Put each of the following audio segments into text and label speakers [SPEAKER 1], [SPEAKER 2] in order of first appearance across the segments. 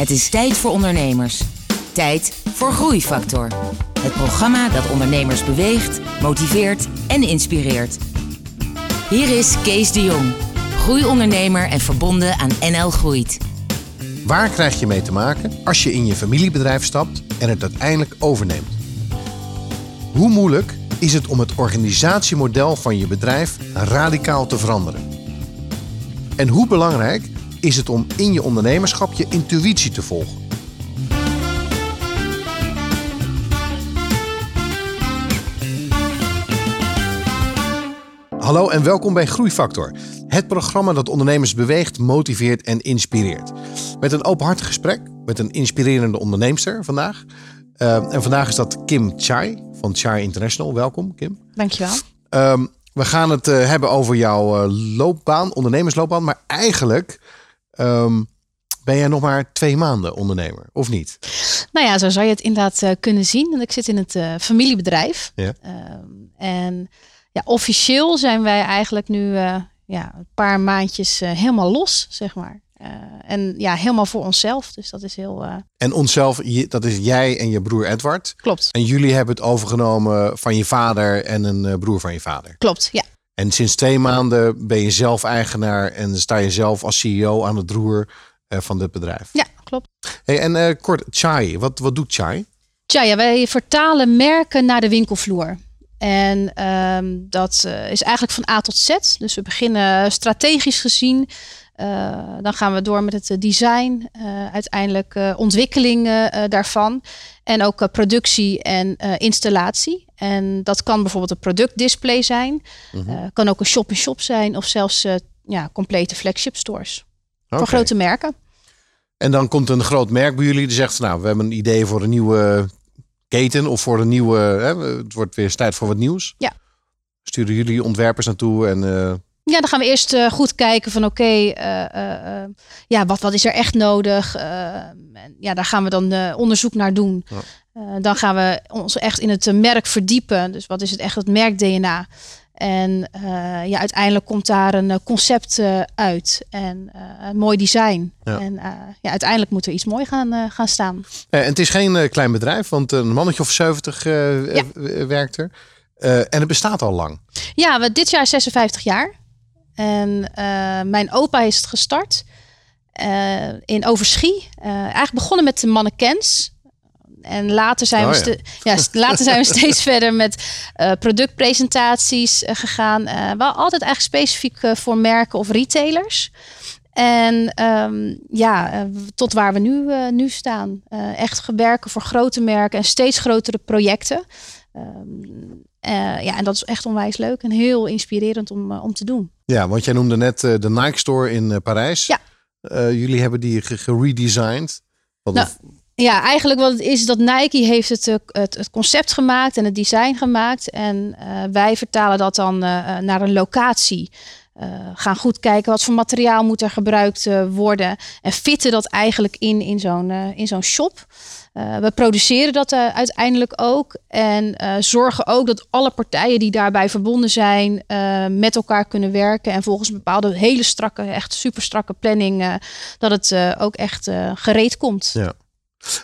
[SPEAKER 1] Het is tijd voor ondernemers. Tijd voor Groeifactor. Het programma dat ondernemers beweegt, motiveert en inspireert. Hier is Kees de Jong, groeiondernemer en verbonden aan NL Groeit.
[SPEAKER 2] Waar krijg je mee te maken als je in je familiebedrijf stapt en het uiteindelijk overneemt? Hoe moeilijk is het om het organisatiemodel van je bedrijf radicaal te veranderen? En hoe belangrijk is het om in je ondernemerschap je intuïtie te volgen? Hallo en welkom bij Groeifactor. Het programma dat ondernemers beweegt, motiveert en inspireert. Met een openhartig gesprek met een inspirerende onderneemster vandaag. Uh, en vandaag is dat Kim Chai van Chai International. Welkom Kim.
[SPEAKER 3] Dankjewel.
[SPEAKER 2] Um, we gaan het uh, hebben over jouw uh, loopbaan, ondernemersloopbaan. Maar eigenlijk um, ben jij nog maar twee maanden ondernemer, of niet?
[SPEAKER 3] Nou ja, zo zou je het inderdaad uh, kunnen zien. Want ik zit in het familiebedrijf.
[SPEAKER 2] Ja.
[SPEAKER 3] Um, en ja, officieel zijn wij eigenlijk nu ja, een paar maandjes helemaal los, zeg maar. En ja, helemaal voor onszelf. Dus dat is heel.
[SPEAKER 2] En onszelf, dat is jij en je broer Edward.
[SPEAKER 3] Klopt.
[SPEAKER 2] En jullie hebben het overgenomen van je vader en een broer van je vader.
[SPEAKER 3] Klopt, ja.
[SPEAKER 2] En sinds twee maanden ben je zelf eigenaar en sta je zelf als CEO aan het roer van dit bedrijf.
[SPEAKER 3] Ja, klopt.
[SPEAKER 2] Hey, en kort, Chai, wat, wat doet Chai?
[SPEAKER 3] Chai, ja, wij vertalen merken naar de winkelvloer. En um, dat is eigenlijk van A tot Z. Dus we beginnen strategisch gezien dan gaan we door met het design, uh, uiteindelijk ontwikkeling daarvan. En ook productie en installatie. En dat kan bijvoorbeeld een productdisplay zijn. Mm -hmm. kan ook een shop-in-shop zijn. Of zelfs ja, complete flagship stores. Okay. Voor grote merken.
[SPEAKER 2] En dan komt een groot merk bij jullie die zegt... nou, we hebben een idee voor een nieuwe keten. Of voor een nieuwe... Hè, het wordt weer eens tijd voor wat nieuws.
[SPEAKER 3] Ja.
[SPEAKER 2] Sturen jullie ontwerpers naartoe en...
[SPEAKER 3] Ja, dan gaan we eerst uh, goed kijken van oké, okay, uh, uh, ja, wat, wat is er echt nodig? ja, daar gaan we dan onderzoek naar doen. Ja. dan gaan we ons echt in het merk verdiepen. Dus wat is het echt het merk DNA? En ja, uiteindelijk komt daar een concept uit en een mooi design. Ja. En ja, uiteindelijk moet er iets mooi gaan, gaan staan.
[SPEAKER 2] en het is geen klein bedrijf, want een mannetje of 70 ja. werkt er. en het bestaat al lang.
[SPEAKER 3] Ja, we dit jaar 56 jaar. En uh, mijn opa is het gestart uh, in Overschie. Uh, eigenlijk begonnen met de mannequins. En later zijn, oh, we, ja. ja. later zijn we steeds verder met productpresentaties gegaan. wel altijd eigenlijk specifiek voor merken of retailers. En um, ja, tot waar we nu, nu staan. echt werken voor grote merken en steeds grotere projecten. Um, uh, ja, en dat is echt onwijs leuk en heel inspirerend om, uh, om te doen.
[SPEAKER 2] Ja, want jij noemde net uh, de Nike Store in Parijs.
[SPEAKER 3] Ja.
[SPEAKER 2] jullie hebben die geredesigned.
[SPEAKER 3] Wat nou, ja, eigenlijk wat het is dat Nike heeft het, het, het concept gemaakt en het design gemaakt. En wij vertalen dat dan naar een locatie. Gaan goed kijken wat voor materiaal moet er gebruikt worden. En fitten dat eigenlijk in, in zo'n in zo'n shop. We produceren dat uiteindelijk ook. En zorgen ook dat alle partijen die daarbij verbonden zijn met elkaar kunnen werken. En volgens een bepaalde hele strakke, echt super strakke planning. dat het ook echt gereed komt.
[SPEAKER 2] Ja.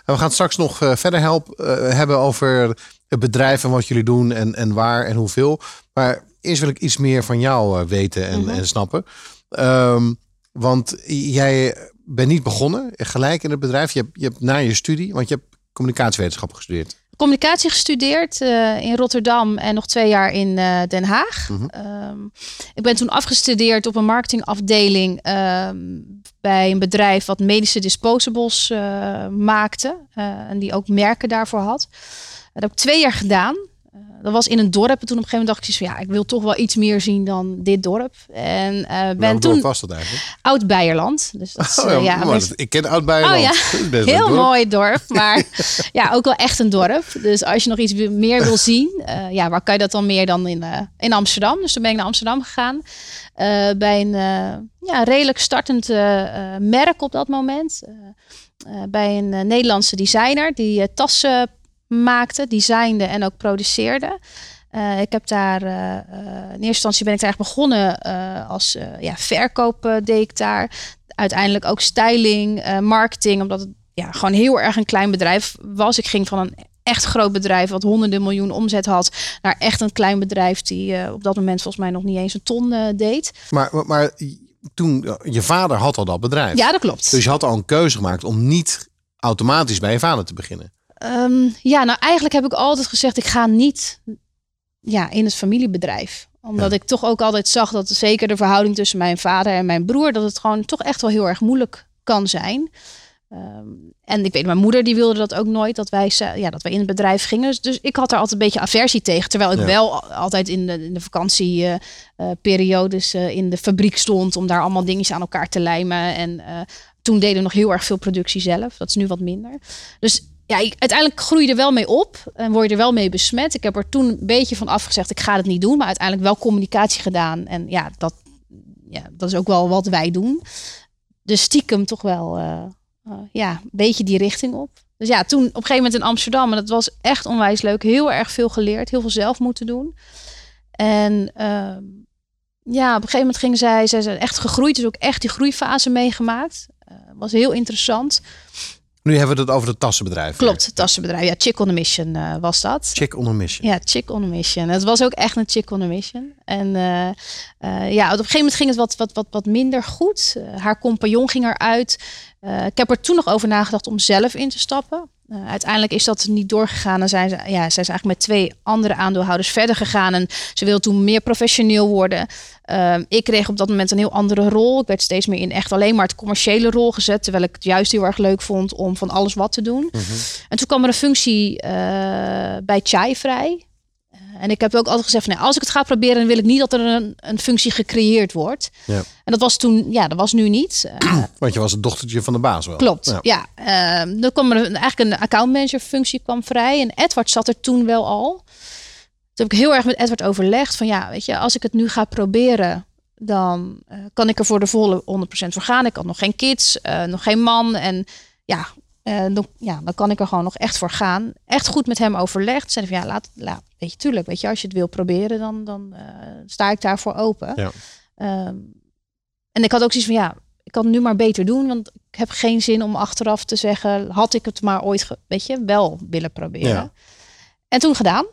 [SPEAKER 2] En we gaan straks nog verder help, hebben over het bedrijf en wat jullie doen en, en waar en hoeveel. Maar eerst wil ik iets meer van jou weten en, mm -hmm. en snappen. Um, want jij bent niet begonnen gelijk in het bedrijf. Je hebt, je hebt na je studie, want je hebt communicatiewetenschap gestudeerd.
[SPEAKER 3] Communicatie gestudeerd uh, in Rotterdam en nog twee jaar in uh, Den Haag. Mm -hmm. um, ik ben toen afgestudeerd op een marketingafdeling um, bij een bedrijf wat medische disposables maakte. en die ook merken daarvoor had. Dat heb ik twee jaar gedaan dat was in een dorp. En toen op een gegeven moment dacht ik van ja, ik wil toch wel iets meer zien dan dit dorp. En uh, ben toen.
[SPEAKER 2] was dat eigenlijk?
[SPEAKER 3] Oud Beierland. Dus dat is,
[SPEAKER 2] oh, ja, ja maar, ik ken Oud Beierland.
[SPEAKER 3] Oh, ja. Heel mooi dorp, maar ja, ook wel echt een dorp. Dus als je nog iets meer wil zien, uh, ja, waar kan je dat dan meer dan in, uh, in Amsterdam? Dus toen ben ik naar Amsterdam gegaan. bij een ja, redelijk startend merk op dat moment. bij een Nederlandse designer die tassen maakte, designde en ook produceerde. Uh, ik heb daar uh, uh, in eerste instantie ben ik daar eigenlijk begonnen als ja, verkoop deed ik daar. Uiteindelijk ook styling, marketing, omdat het ja, gewoon heel erg een klein bedrijf was. Ik ging van een echt groot bedrijf wat honderden miljoen omzet had, naar echt een klein bedrijf die op dat moment volgens mij nog niet eens een ton deed.
[SPEAKER 2] Maar, maar, maar toen, je vader had al dat bedrijf.
[SPEAKER 3] Ja, dat klopt.
[SPEAKER 2] Dus je had al een keuze gemaakt om niet automatisch bij je vader te beginnen.
[SPEAKER 3] Ehm, ja, nou eigenlijk heb ik altijd gezegd, ik ga niet ja, in het familiebedrijf. Omdat ik toch ook altijd zag dat zeker de verhouding tussen mijn vader en mijn broer, dat het gewoon toch echt wel heel erg moeilijk kan zijn. Ehm, en ik weet, mijn moeder die wilde dat ook nooit, dat wij, ja, dat wij in het bedrijf gingen. Dus, ik had er altijd een beetje aversie tegen. Terwijl ik wel altijd in de, in de vakantieperiodes uh, uh, in de fabriek stond om daar allemaal dingetjes aan elkaar te lijmen. En uh, toen deden we nog heel erg veel productie zelf. Dat is nu wat minder. Dus ja, uiteindelijk groei je er wel mee op en word je er wel mee besmet. Ik heb er toen een beetje van afgezegd, ik ga het niet doen, maar uiteindelijk wel communicatie gedaan. En ja, dat, ja, dat is ook wel wat wij doen. Dus stiekem toch wel uh, uh, ja, een beetje die richting op. Dus ja, toen op een gegeven moment in Amsterdam, en dat was echt onwijs leuk, heel erg veel geleerd, heel veel zelf moeten doen. En uh, ja, op een gegeven moment ging zij, zij is echt gegroeid, dus ook echt die groeifase meegemaakt. Uh, was heel interessant.
[SPEAKER 2] Nu hebben we het over het tassenbedrijf.
[SPEAKER 3] Klopt, het tassenbedrijf. Ja, Chick on a Mission uh, was dat.
[SPEAKER 2] Chick on a Mission.
[SPEAKER 3] Ja, Chick on a Mission. Het was ook echt een Chick on a Mission. En uh, uh, ja, op een gegeven moment ging het wat, wat, wat, wat minder goed. haar compagnon ging eruit. ik heb er toen nog over nagedacht om zelf in te stappen. Uh, uiteindelijk is dat niet doorgegaan en zijn ze, ja, zijn ze eigenlijk met twee andere aandeelhouders verder gegaan. En ze wilden toen meer professioneel worden. Uh, ik kreeg op dat moment een heel andere rol. Ik werd steeds meer in echt alleen maar het commerciële rol gezet. Terwijl ik het juist heel erg leuk vond om van alles wat te doen. Mm -hmm. En toen kwam er een functie uh, bij Chai vrij. En ik heb ook altijd gezegd: van, nee, als ik het ga proberen, dan wil ik niet dat er een, een functie gecreëerd wordt. Ja. En dat was toen, ja, dat was nu niet.
[SPEAKER 2] Uh, Want je was het dochtertje van de baas wel.
[SPEAKER 3] Klopt, ja. ja. Uh, dan kwam er eigenlijk een accountmanager functie kwam vrij. En Edward zat er toen wel al. Toen heb ik heel erg met Edward overlegd van ja, weet je, als ik het nu ga proberen, dan uh, kan ik er voor de volle 100% voor gaan. Ik had nog geen kids, uh, nog geen man. En ja, uh, dan, ja, dan kan ik er gewoon nog echt voor gaan. Echt goed met hem overlegd. Zei van ja, laat, laat weet je, tuurlijk, weet je, als je het wil proberen, dan, dan uh, sta ik daarvoor open. Ja. Um, en ik had ook zoiets van ja, ik kan het nu maar beter doen, want ik heb geen zin om achteraf te zeggen, had ik het maar ooit, weet je, wel willen proberen. Ja. En toen gedaan.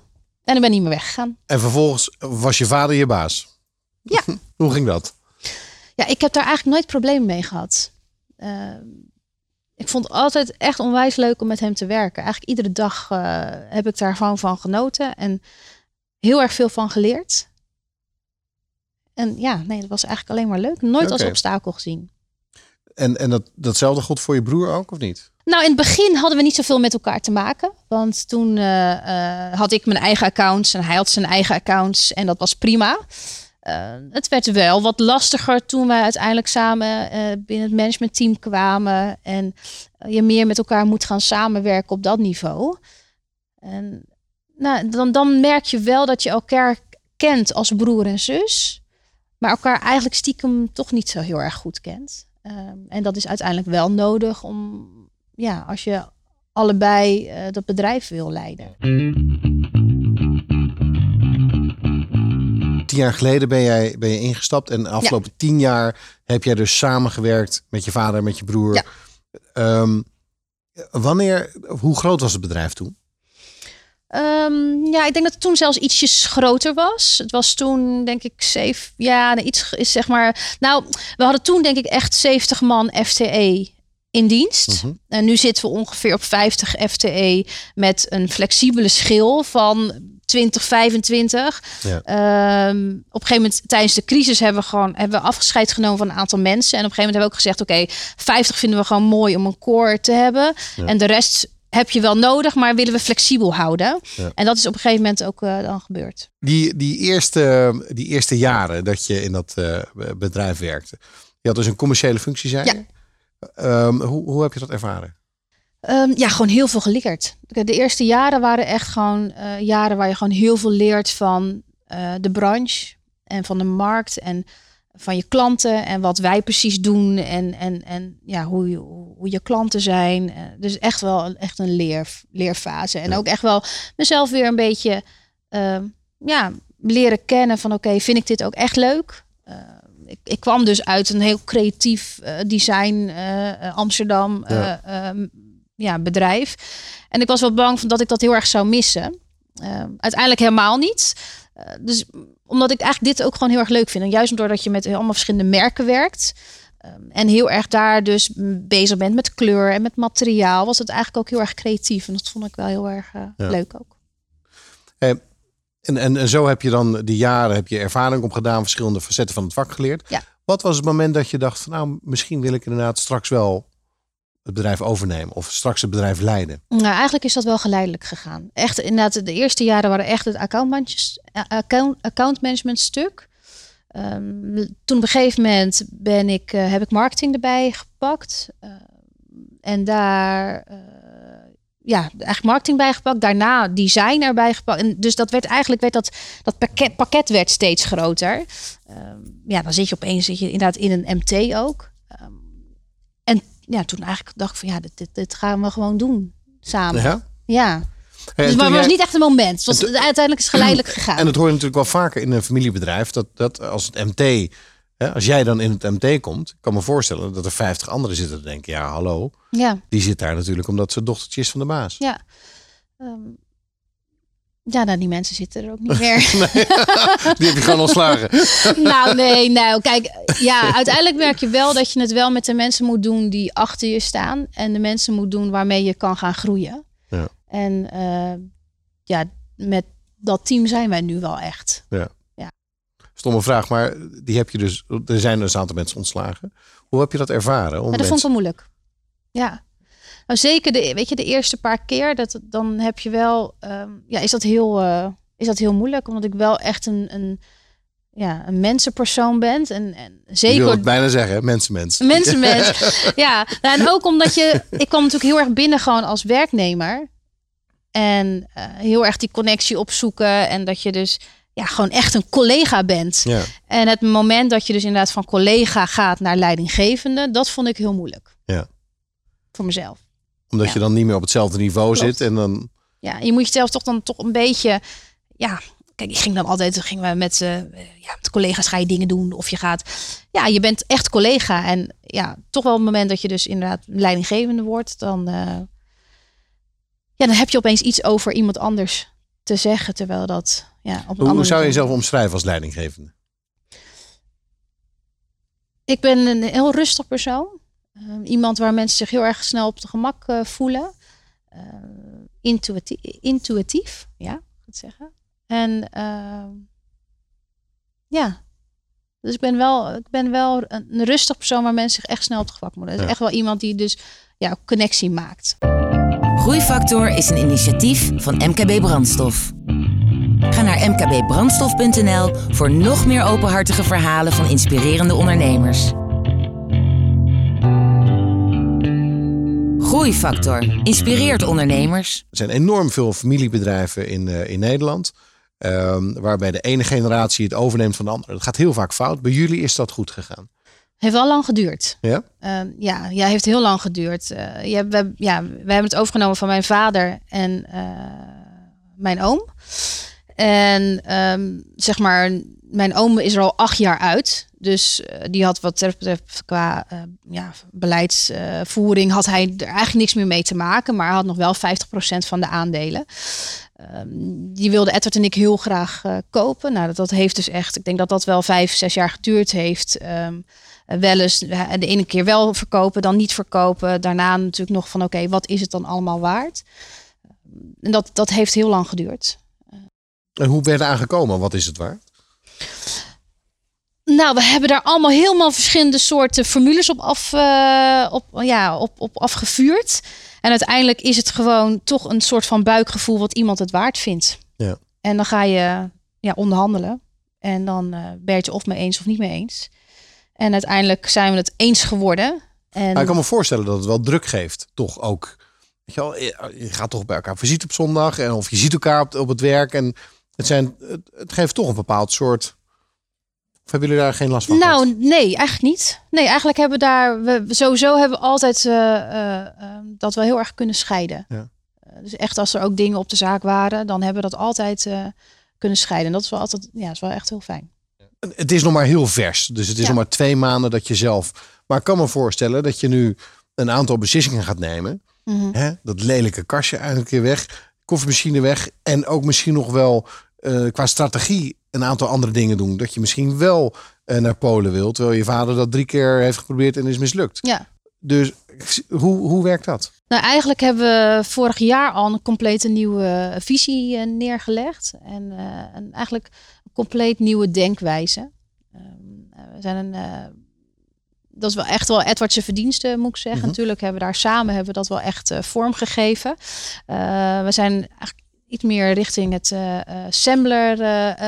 [SPEAKER 3] En dan ben ik niet meer weggegaan.
[SPEAKER 2] En vervolgens was je vader je baas.
[SPEAKER 3] Ja.
[SPEAKER 2] Hoe ging dat?
[SPEAKER 3] Ja, ik heb daar eigenlijk nooit problemen mee gehad. Uh, ik vond het altijd echt onwijs leuk om met hem te werken. Eigenlijk iedere dag uh, heb ik daarvan van genoten en heel erg veel van geleerd. En ja, nee, dat was eigenlijk alleen maar leuk. Nooit okay. als obstakel gezien.
[SPEAKER 2] En, en dat, datzelfde god voor je broer ook, of niet?
[SPEAKER 3] Nou, in het begin hadden we niet zoveel met elkaar te maken. Want toen uh, uh, had ik mijn eigen accounts en hij had zijn eigen accounts. En dat was prima. Uh, het werd wel wat lastiger toen wij uiteindelijk samen uh, binnen het managementteam kwamen. En je meer met elkaar moet gaan samenwerken op dat niveau. En nou, dan, dan merk je wel dat je elkaar kent als broer en zus. Maar elkaar eigenlijk stiekem toch niet zo heel erg goed kent. Uh, en dat is uiteindelijk wel nodig om, ja, als je allebei dat bedrijf wil leiden.
[SPEAKER 2] Tien jaar geleden ben jij, ben je ingestapt en de afgelopen ja. tien jaar heb jij dus samengewerkt met je vader en met je broer.
[SPEAKER 3] Ja.
[SPEAKER 2] Um, wanneer, hoe groot was het bedrijf toen?
[SPEAKER 3] Um, ja, ik denk dat het toen zelfs ietsjes groter was. Het was toen, denk ik, zeven. Ja, iets is zeg maar. Nou, we hadden toen, denk ik, echt 70 man FTE in dienst.
[SPEAKER 2] Mhm.
[SPEAKER 3] En nu zitten we ongeveer op 50 FTE met een flexibele schil van 2025.
[SPEAKER 2] Ja.
[SPEAKER 3] Um, op een gegeven moment tijdens de crisis hebben we gewoon hebben we afgescheid genomen van een aantal mensen. En op een gegeven moment hebben we ook gezegd: oké, okay, 50 vinden we gewoon mooi om een core te hebben.
[SPEAKER 2] Ja.
[SPEAKER 3] En de rest heb je wel nodig, maar willen we flexibel houden.
[SPEAKER 2] Ja.
[SPEAKER 3] En dat is op een gegeven moment ook uh, dan gebeurd.
[SPEAKER 2] Die, die, eerste, die eerste jaren dat je in dat uh, bedrijf werkte. Je had dus een commerciële functie zijn.
[SPEAKER 3] Ja.
[SPEAKER 2] Um, hoe, hoe heb je dat ervaren?
[SPEAKER 3] Um, ja, gewoon heel veel geleerd. De eerste jaren waren echt gewoon uh, jaren waar je gewoon heel veel leert van uh, de branche en van de markt en van je klanten en wat wij precies doen en, en, en ja, hoe, je, hoe je klanten zijn. Uh, dus echt wel echt een leer, leerfase. En
[SPEAKER 2] Ja.
[SPEAKER 3] ook echt wel mezelf weer een beetje ehm, ja, leren kennen van oké, vind ik dit ook echt leuk? Ik, ik kwam dus uit een heel creatief design Amsterdam.
[SPEAKER 2] Ja.
[SPEAKER 3] Um, ja, bedrijf. En ik was wel bang dat ik dat heel erg zou missen. Ehm, uiteindelijk helemaal niet. Uh, dus omdat ik eigenlijk dit ook gewoon heel erg leuk vind. En juist doordat je met allemaal verschillende merken werkt. Ehm, en heel erg daar dus bezig bent met kleur en met materiaal. Was het eigenlijk ook heel erg creatief. En dat vond ik wel heel erg uh, leuk ook.
[SPEAKER 2] Hey, en, en, en zo heb je dan die jaren heb je ervaring opgedaan. Verschillende facetten van het vak geleerd.
[SPEAKER 3] Ja.
[SPEAKER 2] Wat was het moment dat je dacht van nou misschien wil ik inderdaad straks wel het bedrijf overnemen of straks het bedrijf leiden?
[SPEAKER 3] Nou, eigenlijk is dat wel geleidelijk gegaan. Echt, inderdaad, de eerste jaren waren echt het account, account management stuk. Um, toen op een gegeven moment ben ik, uh, heb ik marketing erbij gepakt. Uh, en daar, uh, ja, eigenlijk marketing bijgepakt. Daarna design erbij gepakt. En dus dat werd eigenlijk, werd dat, dat pakket, pakket werd steeds groter. Um, ja, dan zit je opeens zit je inderdaad in een MT ook. Um, en ja, toen eigenlijk dacht ik van ja, dit, dit, dit gaan we gewoon doen samen. Ja. ja. dus maar het was niet echt een moment. Het was, uiteindelijk is geleidelijk gegaan.
[SPEAKER 2] En dat hoor je natuurlijk wel vaker in een familiebedrijf. Dat, dat als het MT, hè, als jij dan in het MT komt, ik kan me voorstellen dat er 50 anderen zitten te denken, ja hallo.
[SPEAKER 3] Ja.
[SPEAKER 2] Die zit daar natuurlijk omdat ze dochtertje is van de baas.
[SPEAKER 3] Ja. Um, ja, nou, die mensen zitten er ook niet meer.
[SPEAKER 2] nee, die heb je gewoon ontslagen.
[SPEAKER 3] nou, nee, nou, kijk, ja, uiteindelijk merk je wel dat je het wel met de mensen moet doen die achter je staan. En de mensen moet doen waarmee je kan gaan groeien.
[SPEAKER 2] Ja.
[SPEAKER 3] En uh, ja, met dat team zijn wij nu wel echt.
[SPEAKER 2] Ja.
[SPEAKER 3] ja.
[SPEAKER 2] Stomme vraag, maar die heb je dus, er zijn dus een aantal mensen ontslagen. Hoe heb je dat ervaren?
[SPEAKER 3] Om ja, dat mensen... vond ik wel moeilijk. Ja, nou, zeker de, weet je, de eerste paar keer, dat, dan heb je wel, um, ja, is dat heel, uh, is dat heel moeilijk. Omdat ik wel echt een, een, ja, een mensenpersoon ben. En, en zeker.
[SPEAKER 2] Ik wil het bijna zeggen, mensenmens.
[SPEAKER 3] Mensenmens. ja, nou, en ook omdat je, ik kwam natuurlijk heel erg binnen gewoon als werknemer. En uh, heel erg die connectie opzoeken. En dat je dus ja, gewoon echt een collega bent.
[SPEAKER 2] Ja.
[SPEAKER 3] En het moment dat je dus inderdaad van collega gaat naar leidinggevende, dat vond ik heel moeilijk.
[SPEAKER 2] Ja.
[SPEAKER 3] Voor mezelf
[SPEAKER 2] omdat je dan niet meer op hetzelfde niveau zit. En dan...
[SPEAKER 3] Ja, je moet jezelf toch dan toch een beetje. Ja, kijk, ik ging dan altijd, gingen we met, uh, ja, met collega's ga je dingen doen. Of je gaat. Ja, je bent echt collega. En ja, toch wel het moment dat je dus inderdaad leidinggevende wordt, dan. Uh, ja, dan heb je opeens iets over iemand anders te zeggen. Terwijl dat. Ja, op een
[SPEAKER 2] hoe, hoe zou je jezelf omschrijven als leidinggevende?
[SPEAKER 3] Ik ben een heel rustig persoon. Ehm, iemand waar mensen zich heel erg snel op de gemak uh, voelen. Uh, intuïtief, intuïtief, ja, goed zeggen. En uh, ja, dus ik ben wel, ik ben wel een rustig persoon waar mensen zich echt snel op de gemak moeten. Het is echt wel iemand die dus ja, connectie maakt.
[SPEAKER 1] Groeifactor is een initiatief van MKB Brandstof. Ga naar mkbbrandstof.nl voor nog meer openhartige verhalen van inspirerende ondernemers. Groeifactor inspireert ondernemers.
[SPEAKER 2] Er zijn enorm veel familiebedrijven in, uh, in Nederland. Um, waarbij de ene generatie het overneemt van de andere. Dat gaat heel vaak fout. Bij jullie is dat goed gegaan.
[SPEAKER 3] Heeft wel lang geduurd.
[SPEAKER 2] Ja?
[SPEAKER 3] Uh, ja, ja, heeft heel lang geduurd. Uh, ja, we, ja, we hebben het overgenomen van mijn vader en uh, mijn oom. En um, zeg maar, mijn oom is er al acht jaar uit. Dus uh, die had wat betreft qua uh, ja, beleidsvoering had hij er eigenlijk niks meer mee te maken. Maar hij had nog wel 50% van de aandelen. Um, die wilde Edward en ik heel graag uh, kopen. Nou, dat, heeft dus echt, ik denk dat dat wel vijf, zes jaar geduurd heeft. Um, wel eens de ene keer wel verkopen, dan niet verkopen. Daarna natuurlijk nog van oké, wat is het dan allemaal waard? En dat, dat heeft heel lang geduurd.
[SPEAKER 2] En hoe je aangekomen? Wat is het waard?
[SPEAKER 3] Nou, we hebben daar allemaal helemaal verschillende soorten formules op, af, uh, op, ja, op, op afgevuurd. En uiteindelijk is het gewoon toch een soort van buikgevoel wat iemand het waard vindt.
[SPEAKER 2] Ja.
[SPEAKER 3] En dan ga je ja, onderhandelen. En dan uh, ben je het of mee eens of niet mee eens. En uiteindelijk zijn we het eens geworden. En...
[SPEAKER 2] Maar ik kan me voorstellen dat het wel druk geeft, toch ook. Weet je, wel, je gaat toch bij elkaar visite op zondag en of je ziet elkaar op, op het werk. En het, zijn, het, het geeft toch een bepaald soort of hebben jullie daar geen last van?
[SPEAKER 3] Nou, gehad? nee, eigenlijk niet. Nee, eigenlijk hebben we daar, we sowieso hebben we altijd uh, uh, uh, dat wel heel erg kunnen scheiden.
[SPEAKER 2] Ja.
[SPEAKER 3] dus echt als er ook dingen op de zaak waren, dan hebben we dat altijd kunnen scheiden. En dat is wel altijd, ja, is wel echt heel fijn.
[SPEAKER 2] Het is nog maar heel vers, dus het is ja. nog maar twee maanden dat je zelf. Maar ik kan me voorstellen dat je nu een aantal beslissingen gaat nemen. Mhm. Hè? Dat lelijke kastje eigenlijk weer weg. Koffiemachine weg. En ook misschien nog wel uh, qua strategie een aantal andere dingen doen. Dat je misschien wel uh, naar Polen wilt. Terwijl je vader dat drie keer heeft geprobeerd en is mislukt.
[SPEAKER 3] Ja.
[SPEAKER 2] Dus hoe, hoe werkt dat?
[SPEAKER 3] Nou, eigenlijk hebben we vorig jaar al een complete nieuwe visie uh, neergelegd. En, en eigenlijk een compleet nieuwe denkwijze. Ehm, we zijn een dat is wel echt wel Edwardse verdiensten, moet ik zeggen. Mhm. Natuurlijk hebben we daar samen hebben we dat wel echt uh, vorm gegeven. Uh, we zijn eigenlijk iets meer richting het uh, Assembler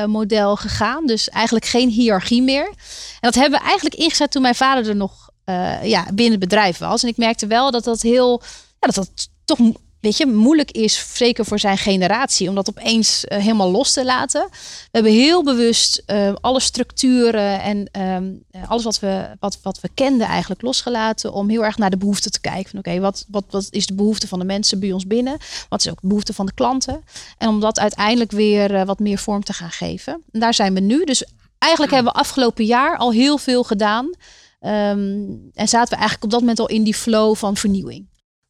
[SPEAKER 3] model gegaan. Dus eigenlijk geen hiërarchie meer. En dat hebben we eigenlijk ingezet toen mijn vader er nog ja, binnen het bedrijf was. En ik merkte wel dat dat heel, ja, dat dat toch weet je, moeilijk is, zeker voor zijn generatie, om dat opeens uh, helemaal los te laten. We hebben heel bewust uh, alle structuren en um, alles wat we, wat, wat we kenden eigenlijk losgelaten, om heel erg naar de behoeften te kijken. Van oké, wat, wat, wat is de behoefte van de mensen bij ons binnen? Wat is ook de behoefte van de klanten? En om dat uiteindelijk weer wat meer vorm te gaan geven. En daar zijn we nu. Dus eigenlijk hebben we afgelopen jaar al heel veel gedaan. Um, en zaten we eigenlijk op dat moment al in die flow van vernieuwing.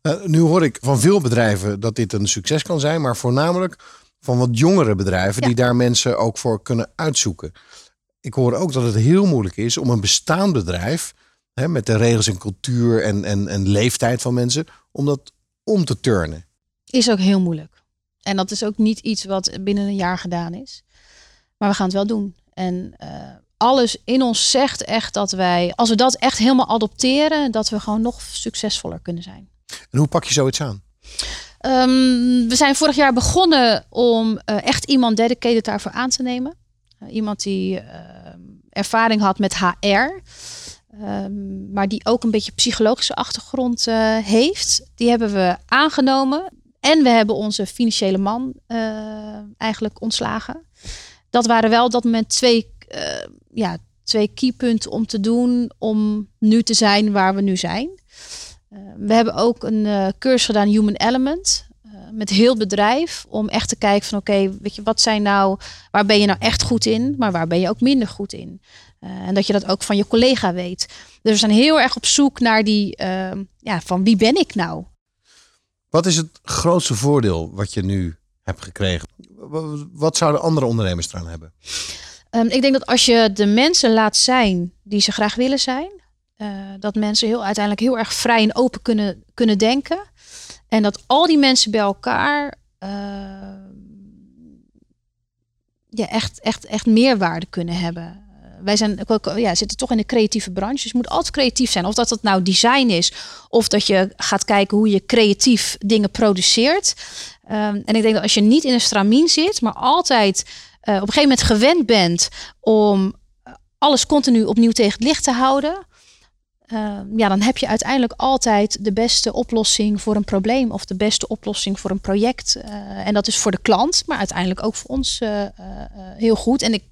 [SPEAKER 2] Uh, nu hoor ik van veel bedrijven dat dit een succes kan zijn, maar voornamelijk van wat jongere bedrijven die daar mensen ook voor kunnen uitzoeken. Ik hoor ook dat het heel moeilijk is om een bestaand bedrijf, hè, met de regels en cultuur en, en, en leeftijd van mensen, om dat om te turnen.
[SPEAKER 3] Is ook heel moeilijk. En dat is ook niet iets wat binnen een jaar gedaan is. Maar we gaan het wel doen. En uh, alles in ons zegt echt dat wij, als we dat echt helemaal adopteren, dat we gewoon nog succesvoller kunnen zijn.
[SPEAKER 2] En hoe pak je zoiets aan?
[SPEAKER 3] Um, we zijn vorig jaar begonnen om uh, echt iemand dedicated daarvoor aan te nemen. Uh, iemand die uh, ervaring had met HR, um, maar die ook een beetje psychologische achtergrond eh, heeft. Die hebben we aangenomen. En we hebben onze financiële man eigenlijk ontslagen. Dat waren wel op dat moment twee, ja, twee keypunten om te doen om nu te zijn waar we nu zijn. Eh, we hebben ook een uh, cursus gedaan, Human Element, uh, met heel bedrijf, om echt te kijken van oké, weet je, wat zijn nou, waar ben je nou echt goed in, maar waar ben je ook minder goed in? en dat je dat ook van je collega weet. Dus we zijn heel erg op zoek naar die, ehm, ja, van wie ben ik nou?
[SPEAKER 2] Wat is het grootste voordeel wat je nu hebt gekregen? Wat zouden andere ondernemers eraan hebben?
[SPEAKER 3] Um, ik denk dat als je de mensen laat zijn die ze graag willen zijn, uh, dat mensen heel, uiteindelijk heel erg vrij en open kunnen, kunnen denken. En dat al die mensen bij elkaar uh, ja, echt, echt, echt meerwaarde kunnen hebben. wij zijn, ja, zitten toch in de creatieve branche. Dus je moet altijd creatief zijn. Of dat het nou design is, of dat je gaat kijken hoe je creatief dingen produceert. Um, en ik denk dat als je niet in een stramien zit, maar altijd op een gegeven moment gewend bent om alles continu opnieuw tegen het licht te houden uh, ja, dan heb je uiteindelijk altijd de beste oplossing voor een probleem of de beste oplossing voor een project. Uh, en dat is voor de klant, maar uiteindelijk ook voor ons uh, heel goed. En ik,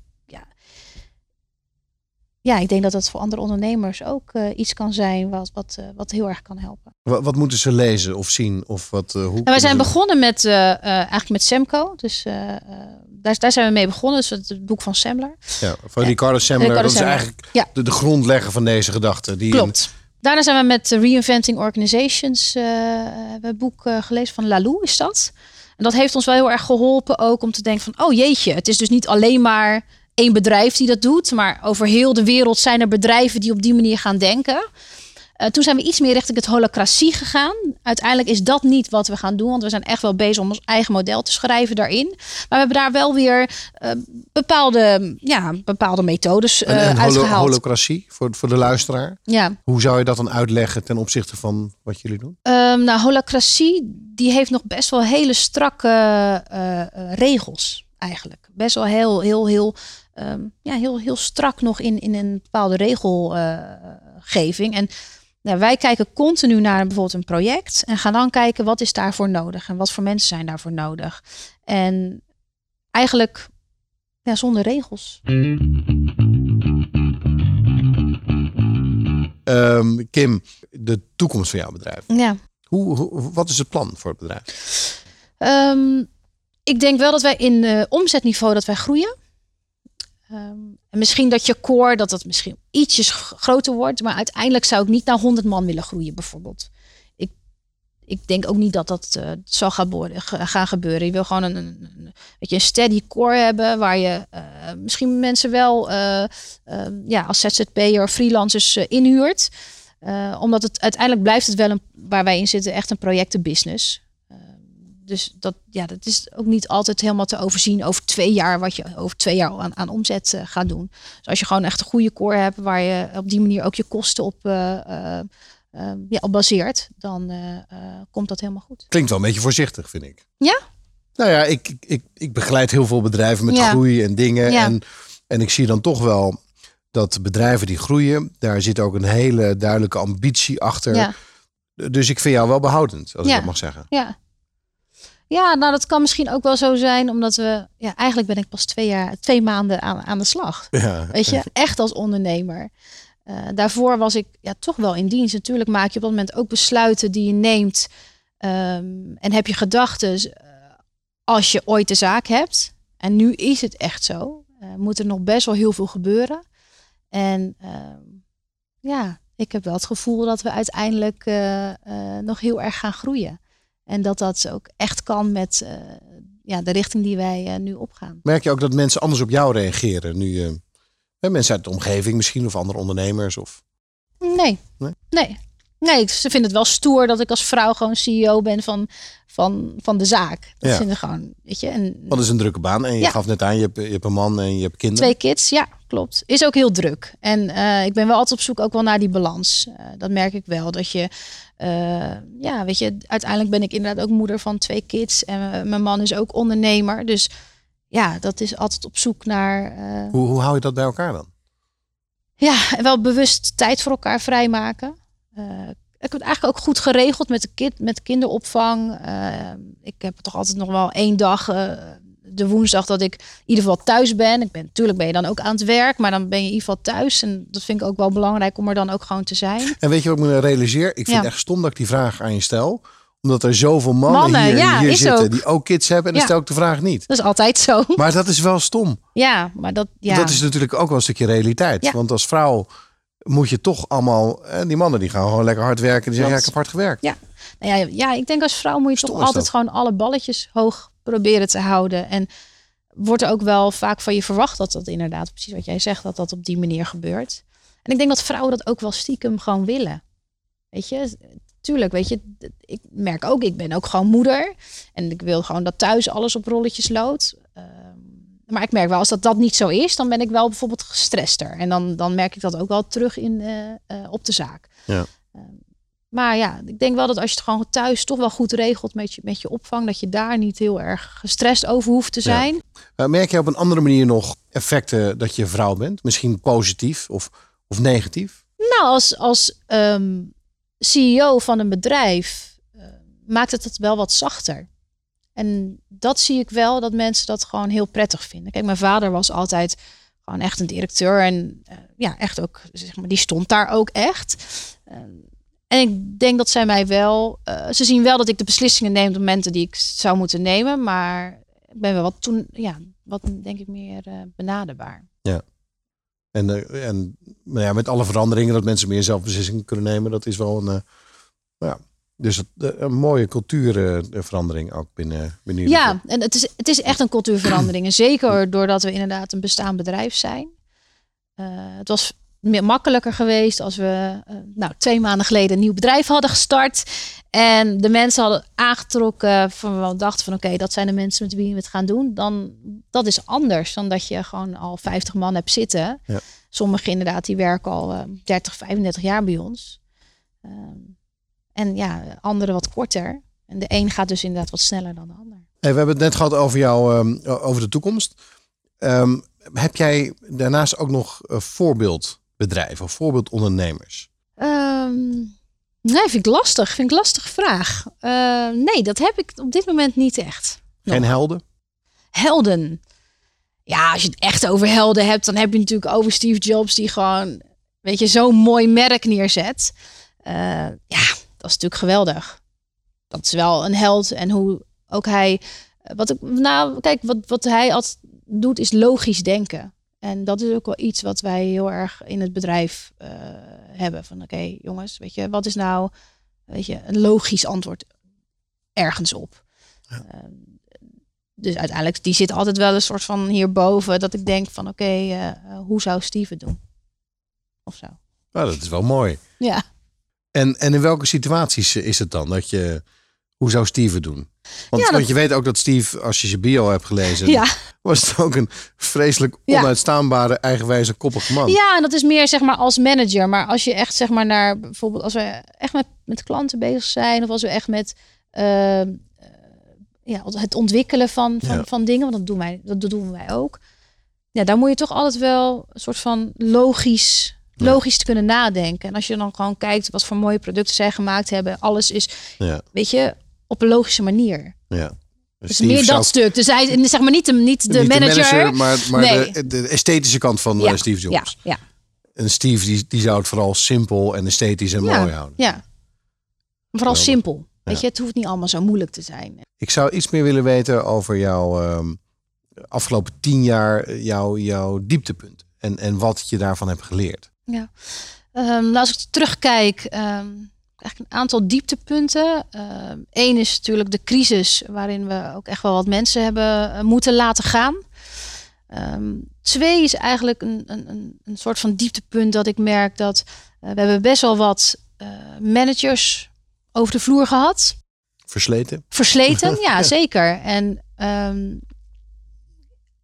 [SPEAKER 3] ja, ja, ik denk dat dat voor andere ondernemers ook iets kan zijn wat, wat, wat heel erg kan helpen.
[SPEAKER 2] Wat, wat moeten ze lezen of zien? Of wat, hoe
[SPEAKER 3] nou, we zijn begonnen met eigenlijk met Semco. Dus daar, daar zijn we mee begonnen. Dus het, boek van Semmler.
[SPEAKER 2] Ja, van Ricardo Semmler. Ricardo dat is eigenlijk ja. de, de grondlegger van deze gedachte. Die
[SPEAKER 3] Klopt. Daarna zijn we met Reinventing Organizations het boek gelezen van Lalou is dat. En dat heeft ons wel heel erg geholpen ook om te denken van... oh jeetje, het is dus niet alleen maar één bedrijf die dat doet... maar over heel de wereld zijn er bedrijven die op die manier gaan denken... Uh, toen zijn we iets meer richting het holocratie gegaan. Uiteindelijk is dat niet wat we gaan doen, want we zijn echt wel bezig om ons eigen model te schrijven daarin. Maar we hebben daar wel weer uh, bepaalde, ja, bepaalde methodes uh, en, en uitgehaald.
[SPEAKER 2] holocratie voor, voor de luisteraar.
[SPEAKER 3] Ja.
[SPEAKER 2] Hoe zou je dat dan uitleggen ten opzichte van wat jullie doen?
[SPEAKER 3] Um, nou, holocratie die heeft nog best wel hele strakke regels eigenlijk. Best wel heel, heel, heel, um, ja, heel, heel strak nog in, in een bepaalde regelgeving. en nou, wij kijken continu naar bijvoorbeeld een project en gaan dan kijken wat is daarvoor nodig en wat voor mensen zijn daarvoor nodig. En eigenlijk ja, zonder regels.
[SPEAKER 2] Um, Kim, de toekomst van jouw bedrijf.
[SPEAKER 3] Ja.
[SPEAKER 2] Hoe, hoe wat is het plan voor het bedrijf?
[SPEAKER 3] Um, ik denk wel dat wij in uh, omzetniveau dat wij groeien. Um, en misschien dat je core, dat dat misschien ietsjes groter wordt. Maar uiteindelijk zou ik niet naar 100 man willen groeien bijvoorbeeld. Ik, ik denk ook niet dat dat uh, zal gaan gebeuren. Je wil gewoon een, een, weet je, een steady core hebben waar je uh, misschien mensen wel uh, ja, als ZZP'er of freelancers inhuurt. omdat het uiteindelijk blijft het wel een, waar wij in zitten echt een projectenbusiness. Dus dat, ja, dat is ook niet altijd helemaal te overzien over twee jaar, wat je over twee jaar aan, aan omzet gaat doen. Dus als je gewoon echt een goede core hebt waar je op die manier ook je kosten op uh, ja, op baseert, dan uh, komt dat helemaal goed.
[SPEAKER 2] Klinkt wel een beetje voorzichtig, vind ik.
[SPEAKER 3] Ja?
[SPEAKER 2] Nou ja, ik, ik, ik begeleid heel veel bedrijven met groei en dingen. Ja. En, en ik zie dan toch wel dat bedrijven die groeien, daar zit ook een hele duidelijke ambitie achter. Ja. Dus ik vind jou wel behoudend, als ik dat mag zeggen.
[SPEAKER 3] Ja. Ja, nou dat kan misschien ook wel zo zijn, omdat we, ja, eigenlijk ben ik pas twee jaar, twee maanden aan, aan de slag. Ja. Weet je, echt als ondernemer. Uh, daarvoor was ik ja, toch wel in dienst. Natuurlijk maak je op dat moment ook besluiten die je neemt. Um, en heb je gedachten uh, als je ooit de zaak hebt. En nu is het echt zo. Uh, moet er nog best wel heel veel gebeuren. En ehm, ja, ik heb wel het gevoel dat we uiteindelijk nog heel erg gaan groeien. En dat dat ook echt kan met ja, de richting die wij nu opgaan.
[SPEAKER 2] Merk je ook dat mensen anders op jou reageren nu Mensen uit de omgeving misschien of andere ondernemers? Of...
[SPEAKER 3] Nee. nee. Nee. Nee, ze vinden het wel stoer dat ik als vrouw gewoon CEO ben van, van, van de zaak. Dat ja. vinden gewoon, weet je. En,
[SPEAKER 2] Want is een drukke baan. En je gaf net aan, je hebt, je hebt een man en je hebt kinderen.
[SPEAKER 3] Twee kids, ja, klopt. Is ook heel druk. En uh, ik ben wel altijd op zoek ook wel naar die balans. Uh, dat merk ik wel. Dat je, uh, ja, weet je, uiteindelijk ben ik inderdaad ook moeder van twee kids. En mijn man is ook ondernemer. Dus ja, dat is altijd op zoek naar.
[SPEAKER 2] Hoe, hoe hou je dat bij elkaar dan?
[SPEAKER 3] Ja, wel bewust tijd voor elkaar vrijmaken. Ik heb het eigenlijk ook goed geregeld met de, kind, met kinderopvang. Uh, ik heb toch altijd nog wel één dag, de woensdag, dat ik in ieder geval thuis ben. Ik ben, natuurlijk ben je dan ook aan het werk, maar dan ben je in ieder geval thuis. En dat vind ik ook wel belangrijk om er dan ook gewoon te zijn.
[SPEAKER 2] En weet je wat ik me realiseer? Ik vind het echt stom dat ik die vraag aan je stel omdat er zoveel mannen, mannen hier, ja, hier zitten die ook kids hebben. En dan stel ik de vraag niet.
[SPEAKER 3] Dat is altijd zo.
[SPEAKER 2] Maar dat is wel stom.
[SPEAKER 3] Ja, maar dat... Ja.
[SPEAKER 2] Dat is natuurlijk ook wel een stukje realiteit. Want als vrouw moet je toch allemaal... Die mannen die gaan gewoon lekker hard werken. Die zeggen, ja, ik heb hard gewerkt.
[SPEAKER 3] Ja. Nou ja, ja, ik denk als vrouw moet je toch altijd gewoon alle balletjes hoog proberen te houden. En wordt er ook wel vaak van je verwacht dat dat inderdaad, precies wat jij zegt, dat dat op die manier gebeurt. En ik denk dat vrouwen dat ook wel stiekem gewoon willen. Weet je, tuurlijk, weet je, ik merk ook, ik ben ook gewoon moeder. En ik wil gewoon dat thuis alles op rolletjes loopt. Ehm, maar ik merk wel, als dat, dat niet zo is, dan ben ik wel bijvoorbeeld gestrester. En dan, dan merk ik dat ook wel terug in, uh, uh, op de zaak. Ja. Ehm, maar ja, ik denk wel dat als je het gewoon thuis toch wel goed regelt met je, met je opvang, dat je daar niet heel erg gestrest over hoeft te zijn.
[SPEAKER 2] Ja. Merk je op een andere manier nog effecten dat je vrouw bent? Misschien positief of, of negatief?
[SPEAKER 3] Nou, als, als um, CEO van een bedrijf uh, maakt het het wel wat zachter. En dat zie ik wel, dat mensen dat gewoon heel prettig vinden. Kijk, mijn vader was altijd gewoon echt een directeur. En uh, ja, echt ook, zeg maar, die stond daar ook echt. Uh, en ik denk dat zij mij wel, ze zien wel dat ik de beslissingen neem op momenten die ik zou moeten nemen. Maar ik ben wel wat toen, ja, wat denk ik meer benaderbaar.
[SPEAKER 2] Ja. En, en nou ja, met alle veranderingen dat mensen meer zelfbeslissingen kunnen nemen, dat is wel een. Uh, ja, dus een mooie cultuurverandering ook binnen, binnen
[SPEAKER 3] Ja, en het is, het is echt een cultuurverandering. En zeker doordat we inderdaad een bestaand bedrijf zijn. Uh, het was meer makkelijker geweest als we nou, twee maanden geleden een nieuw bedrijf hadden gestart. En de mensen hadden aangetrokken van we dachten van oké, dat zijn de mensen met wie we het gaan doen. Dan dat is anders dan dat je gewoon al 50 man hebt zitten. Ja. Sommigen inderdaad, die werken al uh, 30, 35 jaar bij ons. Um, en ja, anderen wat korter. En de een gaat dus inderdaad wat sneller dan de ander.
[SPEAKER 2] Hey, we hebben het net gehad over jou, um, over de toekomst. Um, heb jij daarnaast ook nog uh, voorbeeldbedrijven of voorbeeldondernemers?
[SPEAKER 3] Um, Nee, vind ik lastig. Vind ik lastige vraag. Uh, nee, dat heb ik op dit moment niet echt.
[SPEAKER 2] Geen helden?
[SPEAKER 3] Helden. Ja, als je het echt over helden hebt, dan heb je natuurlijk over Steve Jobs die gewoon, weet je, zo'n mooi merk neerzet. Uh, ja, dat is natuurlijk geweldig. Dat is wel een held en hoe ook hij, wat ik, nou, kijk, wat, wat hij altijd doet is logisch denken. En dat is ook wel iets wat wij heel erg in het bedrijf uh, hebben. Van oké, jongens, weet je, wat is nou weet je, een logisch antwoord ergens op. Uh, dus uiteindelijk, die zit altijd wel een soort van hierboven. Dat ik denk van oké, okay, uh, hoe zou Steven doen? Of zo.
[SPEAKER 2] Nou, dat is wel mooi.
[SPEAKER 3] Ja.
[SPEAKER 2] En, en in welke situaties is het dan dat je, hoe zou Steven doen? Want, ja, want je weet ook dat Steve, als je zijn bio hebt gelezen, ja. was het ook een vreselijk onuitstaanbare, eigenwijze, koppige man.
[SPEAKER 3] Ja, en dat is meer zeg maar als manager. Maar als je echt zeg maar naar bijvoorbeeld als we echt met, met klanten bezig zijn, of als we echt met uh, ja, het ontwikkelen van, van, van dingen, want dat doen wij, dat doen wij ook. Ja, daar moet je toch altijd wel een soort van logisch logisch te kunnen nadenken. En als je dan gewoon kijkt wat voor mooie producten zij gemaakt hebben, alles is, ja. weet je, op een logische manier.
[SPEAKER 2] Ja.
[SPEAKER 3] Dus meer dat stuk. Dus hij, zeg maar niet de, niet de, manager,
[SPEAKER 2] maar, maar nee. de, de, esthetische kant van
[SPEAKER 3] ja.
[SPEAKER 2] Steve Jobs.
[SPEAKER 3] Ja, ja.
[SPEAKER 2] En Steve die, die zou het vooral simpel en esthetisch en mooi houden.
[SPEAKER 3] Ja, vooral simpel. Weet je, het hoeft niet allemaal zo moeilijk te zijn.
[SPEAKER 2] Ik zou iets meer willen weten over jouw um, afgelopen tien jaar, jouw, jouw dieptepunt. En, en wat je daarvan hebt geleerd.
[SPEAKER 3] Ja, um, als ik terugkijk, um, eigenlijk een aantal dieptepunten. Eén um, is natuurlijk de crisis, waarin we ook echt wel wat mensen hebben uh, moeten laten gaan. twee is eigenlijk een, een, een soort van dieptepunt dat ik merk dat uh, we hebben best wel wat uh, managers over de vloer gehad.
[SPEAKER 2] Versleten?
[SPEAKER 3] Versleten, ja, zeker. En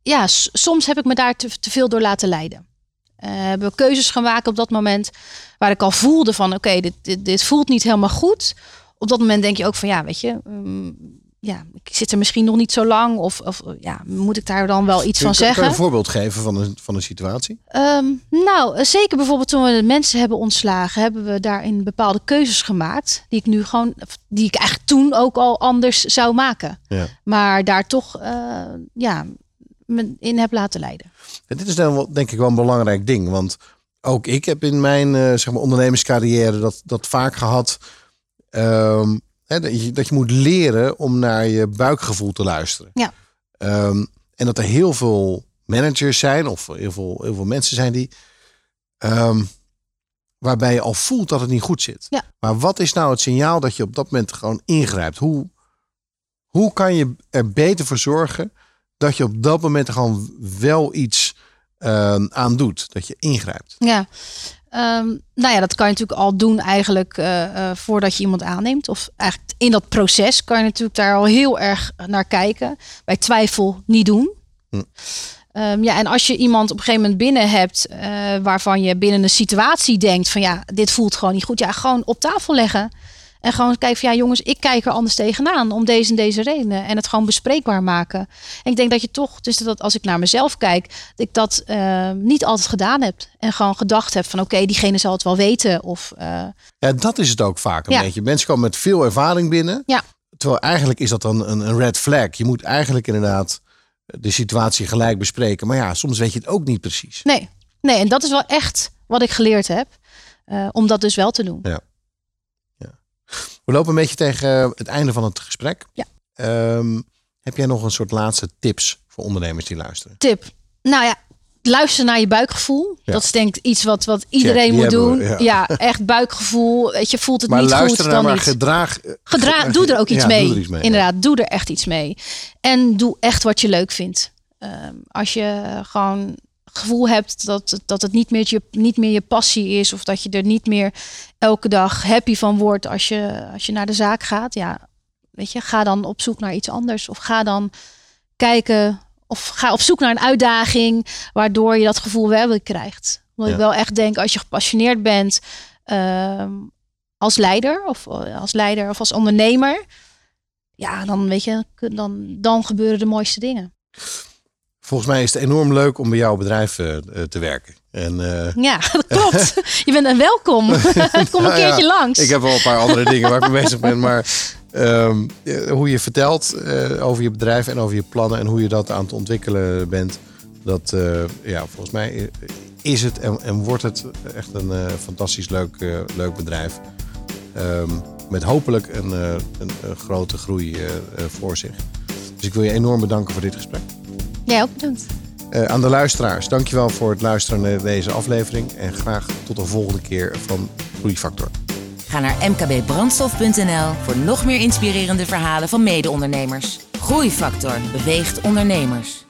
[SPEAKER 3] ja, soms heb ik me daar te, te veel door laten leiden. Uh, hebben we keuzes gemaakt op dat moment waar ik al voelde van oké, dit, dit, dit, voelt niet helemaal goed. Op dat moment denk je ook van ja, weet je, um, ja, ik zit er misschien nog niet zo lang of, of ja, moet ik daar dan wel iets van zeggen? Kan
[SPEAKER 2] je een voorbeeld geven van een, van een situatie?
[SPEAKER 3] Um, nou, zeker bijvoorbeeld toen we de mensen hebben ontslagen, hebben we daarin bepaalde keuzes gemaakt die ik nu gewoon, die ik eigenlijk toen ook al anders zou maken. Ja. Maar daar toch, uh, ja, me in heb laten leiden.
[SPEAKER 2] En dit is dan denk ik wel een belangrijk ding. Want ook ik heb in mijn uh, zeg maar ondernemerscarrière dat, dat vaak gehad. Um, hè, dat, je, dat je moet leren om naar je buikgevoel te luisteren.
[SPEAKER 3] Ja.
[SPEAKER 2] Um, en dat er heel veel managers zijn, of heel veel, heel veel mensen zijn die. Um, waarbij je al voelt dat het niet goed zit.
[SPEAKER 3] Ja.
[SPEAKER 2] Maar wat is nou het signaal dat je op dat moment gewoon ingrijpt? Hoe, hoe kan je er beter voor zorgen dat je op dat moment gewoon wel iets uh, aan doet. Dat je ingrijpt.
[SPEAKER 3] Ja. Um, nou ja, dat kan je natuurlijk al doen eigenlijk uh, uh, voordat je iemand aanneemt. Of eigenlijk in dat proces kan je natuurlijk daar al heel erg naar kijken. Bij twijfel niet doen. Hm. Um, ja, en als je iemand op een gegeven moment binnen hebt uh, waarvan je binnen een situatie denkt van ja, dit voelt gewoon niet goed. Ja, gewoon op tafel leggen. En gewoon kijken van ja jongens, ik kijk er anders tegenaan om deze en deze redenen. En het gewoon bespreekbaar maken. En ik denk dat je toch, dus dat als ik naar mezelf kijk, dat ik dat uh, niet altijd gedaan heb. En gewoon gedacht heb van oké, diegene zal het wel weten. Of, uh...
[SPEAKER 2] Ja, dat is het ook vaak een ja. beetje. Mensen komen met veel ervaring binnen.
[SPEAKER 3] Ja.
[SPEAKER 2] Terwijl eigenlijk is dat dan een, een red flag. Je moet eigenlijk inderdaad de situatie gelijk bespreken. Maar ja, soms weet je het ook niet precies.
[SPEAKER 3] Nee, nee en dat is wel echt wat ik geleerd heb. Uh, om dat dus wel te doen.
[SPEAKER 2] Ja. We lopen een beetje tegen het einde van het gesprek.
[SPEAKER 3] Ja.
[SPEAKER 2] Um, heb jij nog een soort laatste tips voor ondernemers die luisteren?
[SPEAKER 3] Tip. Nou ja, luister naar je buikgevoel. Ja. Dat is denk ik iets wat, wat iedereen Check, moet doen. We, ja. ja. echt buikgevoel. Weet je, voelt het
[SPEAKER 2] maar
[SPEAKER 3] niet goed,
[SPEAKER 2] dan
[SPEAKER 3] maar
[SPEAKER 2] niet. gedraag.
[SPEAKER 3] Gedra doe er ook iets, ja, mee. Doe er iets mee. Inderdaad, doe er echt iets mee. En doe echt wat je leuk vindt. Um, als je gewoon gevoel hebt dat, dat het niet meer, je, niet meer je passie is. Of dat je er niet meer elke dag happy van wordt als je, als je naar de zaak gaat. Ja, weet je, ga dan op zoek naar iets anders. Of ga dan kijken. Of ga op zoek naar een uitdaging. Waardoor je dat gevoel wel weer krijgt. Omdat ja. ik wel echt denk, als je gepassioneerd bent. Uh, als leider of als leider of als ondernemer. Ja, dan weet je, dan, dan gebeuren de mooiste dingen.
[SPEAKER 2] Volgens mij is het enorm leuk om bij jouw bedrijf uh, te werken. En, uh...
[SPEAKER 3] Ja, dat klopt. Je bent een welkom. Kom een keertje
[SPEAKER 2] ja,
[SPEAKER 3] langs.
[SPEAKER 2] Ik heb wel een paar andere dingen waar ik mee bezig ben. Maar um, hoe je vertelt uh, over je bedrijf en over je plannen en hoe je dat aan het ontwikkelen bent. Dat, ja, volgens mij is het en, en wordt het echt een fantastisch leuk, leuk bedrijf. Um, met hopelijk een, een, een grote groei voor zich. Dus ik wil je enorm bedanken voor dit gesprek.
[SPEAKER 3] Jij ook bedankt.
[SPEAKER 2] Uh, aan de luisteraars, dankjewel voor het luisteren naar deze aflevering. En graag tot de volgende keer van Groeifactor.
[SPEAKER 1] Ga naar mkbbrandstof.nl voor nog meer inspirerende verhalen van mede-ondernemers. Groeifactor beweegt ondernemers.